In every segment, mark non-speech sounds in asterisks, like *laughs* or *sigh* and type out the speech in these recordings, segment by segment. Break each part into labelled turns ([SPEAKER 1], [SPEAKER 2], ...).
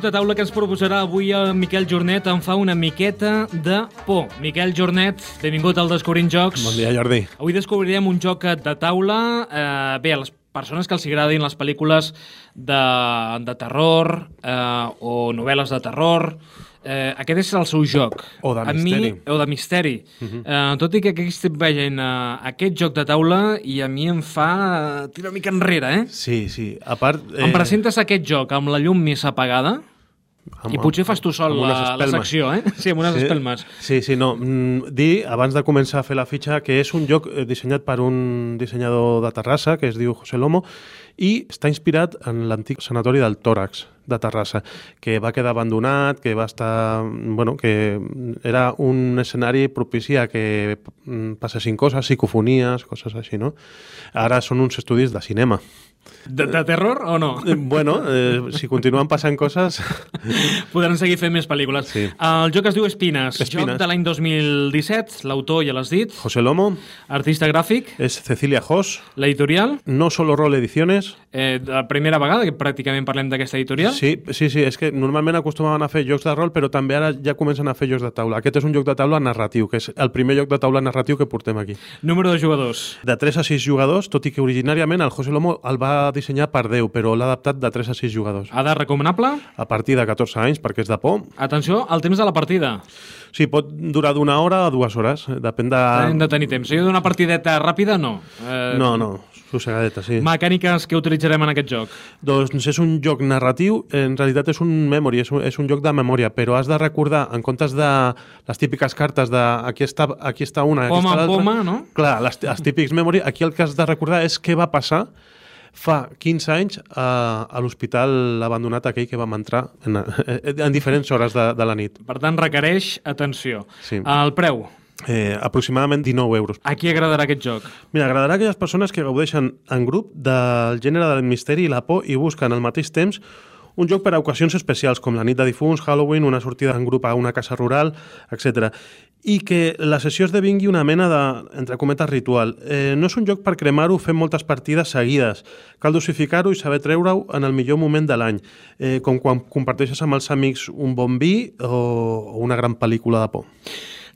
[SPEAKER 1] Joc de taula que ens proposarà avui el Miquel Jornet em fa una miqueta de por. Miquel Jornet, benvingut al Descobrint Jocs.
[SPEAKER 2] Bon dia, Jordi.
[SPEAKER 1] Avui descobrirem un joc de taula. Eh, bé, a les persones que els agradin les pel·lícules de, de terror eh, o novel·les de terror, eh, aquest és el seu joc.
[SPEAKER 2] O de misteri.
[SPEAKER 1] Mi, o de misteri. Uh -huh. eh, tot i que aquí estic veient eh, aquest joc de taula i a mi em fa eh, tirar una mica enrere, eh?
[SPEAKER 2] Sí, sí. A part...
[SPEAKER 1] Eh... Em presentes aquest joc amb la llum més apagada
[SPEAKER 2] amb-
[SPEAKER 1] i potser fas tu sol la, la secció, eh? *laughs* Sí, amb unes
[SPEAKER 2] sí,
[SPEAKER 1] espelmes.
[SPEAKER 2] Sí, sí, no. Mm, dir, abans de començar a fer la fitxa, que és un joc eh, dissenyat per un dissenyador de Terrassa, que es diu José Lomo, i està inspirat en l'antic sanatori del Tòrax de Terrassa, que va quedar abandonat, que va estar... Bueno, que era un escenari propici a que mm, passessin coses, psicofonies, coses així, no? Ara són uns estudis de cinema.
[SPEAKER 1] De, de terror o no?
[SPEAKER 2] Eh, Bueno, eh, si continuen passant coses...
[SPEAKER 1] Podran seguir fent més pel·lícules.
[SPEAKER 2] Sí.
[SPEAKER 1] El joc es diu Espines,
[SPEAKER 2] Espines.
[SPEAKER 1] joc de l'any 2017, l'autor ja l'has dit,
[SPEAKER 2] José Lomo
[SPEAKER 1] artista gràfic,
[SPEAKER 2] es Cecilia Hoss,
[SPEAKER 1] l'editorial,
[SPEAKER 2] no solo Rol Ediciones,
[SPEAKER 1] eh, la primera vegada que pràcticament parlem d'aquesta editorial.
[SPEAKER 2] Sí, sí, sí, és que normalment acostumaven a fer jocs de rol, però també ara ja comencen a fer jocs de taula. Aquest és un joc de taula narratiu, que és el primer joc de taula narratiu que portem aquí.
[SPEAKER 1] Número de jugadors.
[SPEAKER 2] De 3 a 6 jugadors, tot i que originàriament el José Lomo el va dissenyar per 10, però l'ha adaptat de 3 a 6 jugadors.
[SPEAKER 1] Edat recomanable.
[SPEAKER 2] A partir de 14 anys, perquè és de por.
[SPEAKER 1] Atenció al temps de la partida.
[SPEAKER 2] Sí, pot durar d'una hora a dues hores, eh, depèn de...
[SPEAKER 1] Hem de tenir temps. Si jo d'una partideta ràpida, no. Eh,
[SPEAKER 2] No, no, sossegadeta, sí.
[SPEAKER 1] Mecàniques que utilitzarem en aquest joc.
[SPEAKER 2] Doncs és un joc narratiu, en realitat és un memory, és un, és un joc de memòria, però has de recordar, en comptes de les típiques cartes de aquí està, aquí està una, aquí
[SPEAKER 1] Poma
[SPEAKER 2] està l'altra...
[SPEAKER 1] poma, no?
[SPEAKER 2] Clar, les, els típics memory, aquí el que has de recordar és què va passar fa 15 anys a, a l'hospital abandonat aquell que vam entrar en, en diferents hores de, de la nit.
[SPEAKER 1] Per tant, requereix atenció.
[SPEAKER 2] Sí.
[SPEAKER 1] El preu.
[SPEAKER 2] Eh, aproximadament 19 euros.
[SPEAKER 1] A qui agradarà aquest joc?
[SPEAKER 2] Mira, agradarà a aquelles persones que gaudeixen en grup del gènere del misteri i la por i busquen al mateix temps un joc per a ocasions especials, com la nit de difunts, Halloween, una sortida en grup a una casa rural, etc. I que la sessió esdevingui una mena de, entre cometes, ritual. Eh, no és un joc per cremar-ho fent moltes partides seguides. Cal dosificar-ho i saber treure-ho en el millor moment de l'any, eh, com quan comparteixes amb els amics un bon vi o, o una gran pel·lícula de por.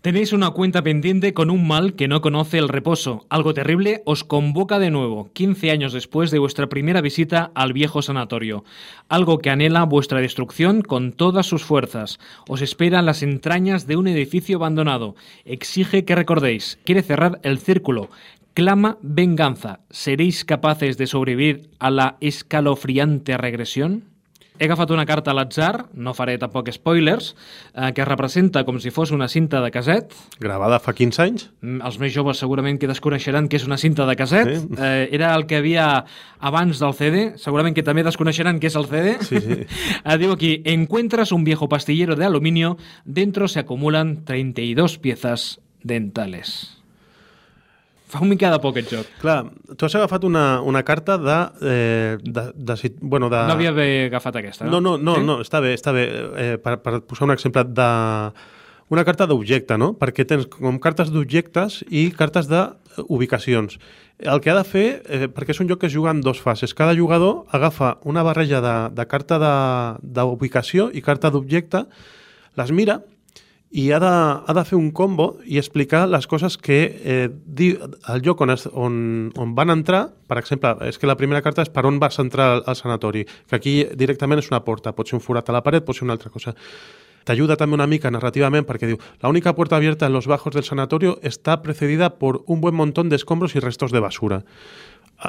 [SPEAKER 1] Tenéis una cuenta pendiente con un mal que no conoce el reposo. Algo terrible os convoca de nuevo, 15 años después de vuestra primera visita al viejo sanatorio. Algo que anhela vuestra destrucción con todas sus fuerzas. Os espera en las entrañas de un edificio abandonado. Exige que recordéis. Quiere cerrar el círculo. Clama venganza. ¿Seréis capaces de sobrevivir a la escalofriante regresión? He agafat una carta a l'atzar, no faré tampoc spoilers, eh, que representa com si fos una cinta de caset.
[SPEAKER 2] Gravada fa 15 anys?
[SPEAKER 1] Mm, Els més joves segurament que desconeixeran que és una cinta de caset.
[SPEAKER 2] Sí.
[SPEAKER 1] Eh, era el que havia abans del CD. Segurament que també desconeixeran què és el CD.
[SPEAKER 2] Sí, sí. *laughs*
[SPEAKER 1] Eh, diu aquí, encuentras un viejo pastillero de aluminio, dentro se acumulan 32 piezas dentales. Fa un mica de por aquest joc.
[SPEAKER 2] Clar, tu has agafat una, una carta de... Eh, de, de, sit- bueno, de...
[SPEAKER 1] No havia d'haver agafat aquesta,
[SPEAKER 2] No,
[SPEAKER 1] no?
[SPEAKER 2] no, no,
[SPEAKER 1] Sí?
[SPEAKER 2] no està bé, està bé. Eh, per, per posar un exemple de... Una carta d'objecte, no? Perquè tens com cartes d'objectes i cartes d'ubicacions. El que ha de fer, eh, perquè és un joc que es juga en dos fases, cada jugador agafa una barreja de, de carta de- d'ubicació i carta d'objecte, les mira i ha de, ha de fer un combo i explicar les coses que eh, di, el lloc on, es, on, on van entrar, per exemple, és que la primera carta és per on vas entrar al, al sanatori, que aquí directament és una porta, pot ser un forat a la paret, pot ser una altra cosa. T'ayuda també una mica narrativament perquè diu la única puerta abierta en los bajos del sanatorio está precedida por un buen montón de escombros y restos de basura.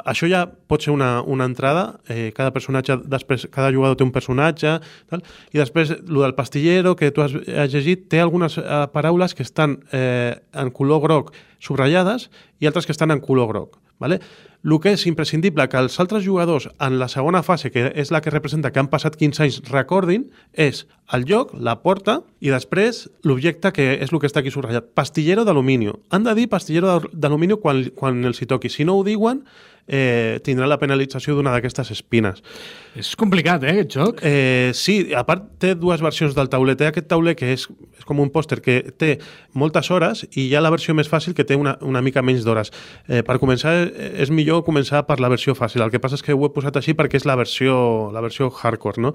[SPEAKER 2] Això ja pot ser una, una entrada, eh, cada personatge, després, cada jugador té un personatge, tal, i després el del pastillero que tu has, has llegit té algunes eh, paraules que estan eh, en color groc subratllades i altres que estan en color groc. Vale? El que és imprescindible que els altres jugadors en la segona fase, que és la que representa que han passat 15 anys, recordin, és el lloc, la porta i després l'objecte que és el que està aquí subratllat. Pastillero d'alumini. Han de dir pastillero d'al- d'alumini quan, quan els hi toqui. Si no ho diuen, eh, tindran la penalització d'una d'aquestes espines.
[SPEAKER 1] És complicat, eh, aquest joc?
[SPEAKER 2] Eh, sí, a part té dues versions del tauler. Té aquest tauler que és, és com un pòster que té moltes hores i hi ha la versió més fàcil que té una, una mica menys d'hores. Eh, per començar, eh, és millor començar per la versió fàcil. El que passa és que ho he posat així perquè és la versió, la versió hardcore, no?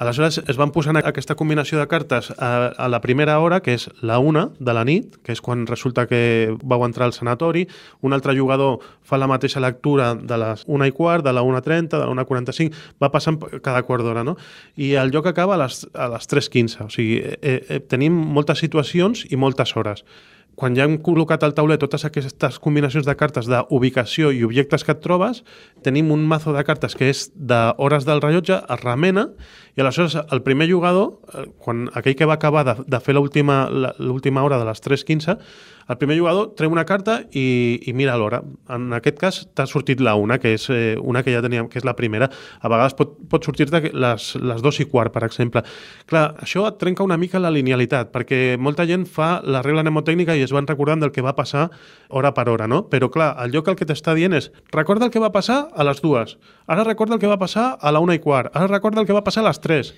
[SPEAKER 2] Aleshores es van posant aquesta combinació de cartes a, a la primera hora, que és la una de la nit, que és quan resulta que vau entrar al sanatori, un altre jugador fa la mateixa lectura de les una i quart, de la 1.30, de la 1.45, va passant cada quart d'hora, no? I el joc acaba a les, a les 3.15, o sigui, eh, eh, tenim moltes situacions i moltes hores quan ja hem col·locat al tauler totes aquestes combinacions de cartes d'ubicació i objectes que et trobes, tenim un mazo de cartes que és d'hores del rellotge, es remena, i aleshores el primer jugador, eh, quan aquell que va acabar de, de fer l'última hora de les 3.15, el primer jugador treu una carta i, i mira l'hora. En aquest cas t'ha sortit la una, que és eh, una que ja teníem, que és la primera. A vegades pot, pot sortir-te les, les dos i quart, per exemple. Clar, això et trenca una mica la linealitat, perquè molta gent fa la regla mnemotècnica i es van recordant del que va passar hora per hora, no? Però clar, el lloc el que t'està dient és recorda el que va passar a les dues, ara recorda el que va passar a la una i quart, ara recorda el que va passar a les tres.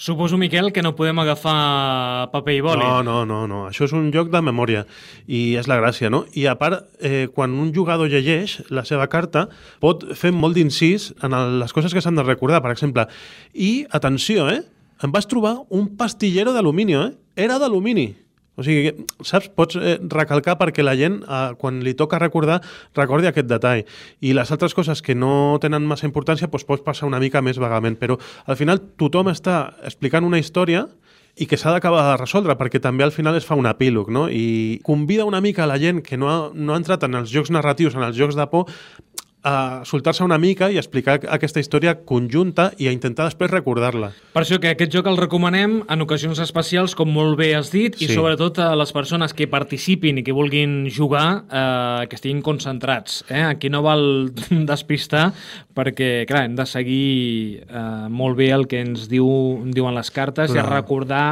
[SPEAKER 1] Suposo, Miquel, que no podem agafar paper i boli.
[SPEAKER 2] No, no, no, no. Això és un joc de memòria i és la gràcia, no? I a part, eh, quan un jugador llegeix la seva carta, pot fer molt d'incís en el, les coses que s'han de recordar, per exemple. I, atenció, eh? Em vas trobar un pastillero d'alumini, eh? Era d'alumini. O sigui, saps? Pots eh, recalcar perquè la gent, eh, quan li toca recordar, recordi aquest detall. I les altres coses que no tenen massa importància, doncs pots passar una mica més vagament. Però al final tothom està explicant una història i que s'ha d'acabar de resoldre, perquè també al final es fa un epílog, no? I convida una mica a la gent que no ha, no ha entrat en els jocs narratius, en els jocs de por, a soltar-se una mica i explicar aquesta història conjunta i a intentar després recordar-la.
[SPEAKER 1] Per això que aquest joc el recomanem en ocasions especials, com molt bé has dit, sí. i sobretot a les persones que participin i que vulguin jugar, eh, que estiguin concentrats. Eh? Aquí no val *laughs* despistar, perquè, clar, hem de seguir eh, molt bé el que ens diu, diuen les cartes clar. i recordar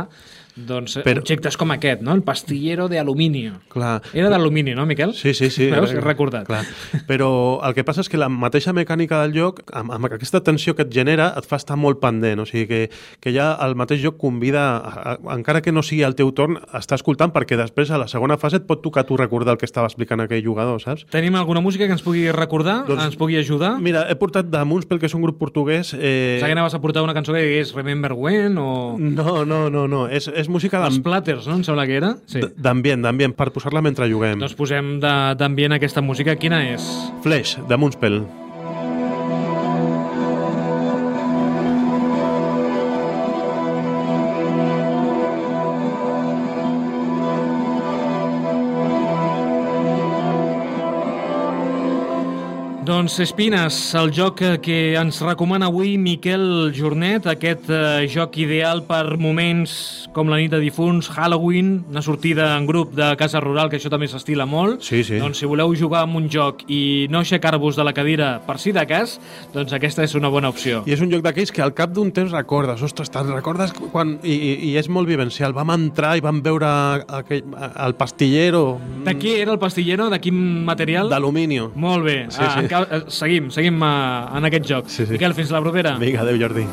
[SPEAKER 1] doncs eh, Però... objectes com aquest, no? El pastillero de aluminio.
[SPEAKER 2] Clar.
[SPEAKER 1] Era d'alumini, no, Miquel?
[SPEAKER 2] Sí, sí, sí. *laughs*
[SPEAKER 1] Veus? He recordat.
[SPEAKER 2] Clar. Però el que passa és que la mateixa mecànica del joc, amb, amb aquesta tensió que et genera, et fa estar molt pendent. O sigui que, que ja el mateix joc convida, a, a, encara que no sigui el teu torn, a estar escoltant, perquè després a la segona fase et pot tocar tu recordar el que estava explicant aquell jugador, saps?
[SPEAKER 1] Tenim alguna música que ens pugui recordar, doncs, ens pugui ajudar?
[SPEAKER 2] Mira, he portat de Moonspell, que és un grup portuguès...
[SPEAKER 1] Eh... que anaves a portar una cançó que digués Remember When o...
[SPEAKER 2] No, no, no, no. És, és música...
[SPEAKER 1] Els Platters, no? Em sembla que era.
[SPEAKER 2] Sí. D'ambient, d'ambient, per posar-la mentre juguem.
[SPEAKER 1] Doncs posem d'ambient aquesta música. Quina és?
[SPEAKER 2] Flash, de Moonspell.
[SPEAKER 1] Doncs Espines, el joc que ens recomana avui Miquel Jornet, aquest eh, joc ideal per moments com la nit de difunts, Halloween, una sortida en grup de casa rural, que això també s'estila molt.
[SPEAKER 2] Sí, sí.
[SPEAKER 1] Doncs si voleu jugar amb un joc i no aixecar-vos de la cadira per si de cas, doncs aquesta és una bona opció.
[SPEAKER 2] I és un joc d'aquells que al cap d'un temps recordes, ostres, te'n recordes quan... I, i, I és molt vivencial. Vam entrar i vam veure aquell, el pastillero...
[SPEAKER 1] De qui era el pastillero? De quin material?
[SPEAKER 2] D'alumini.
[SPEAKER 1] Molt bé. Sí, ah, sí. Eh, seguim, seguim uh, en aquest joc.
[SPEAKER 2] Sí, sí.
[SPEAKER 1] Miquel, fins la propera.
[SPEAKER 2] Vinga, adeu Jordi.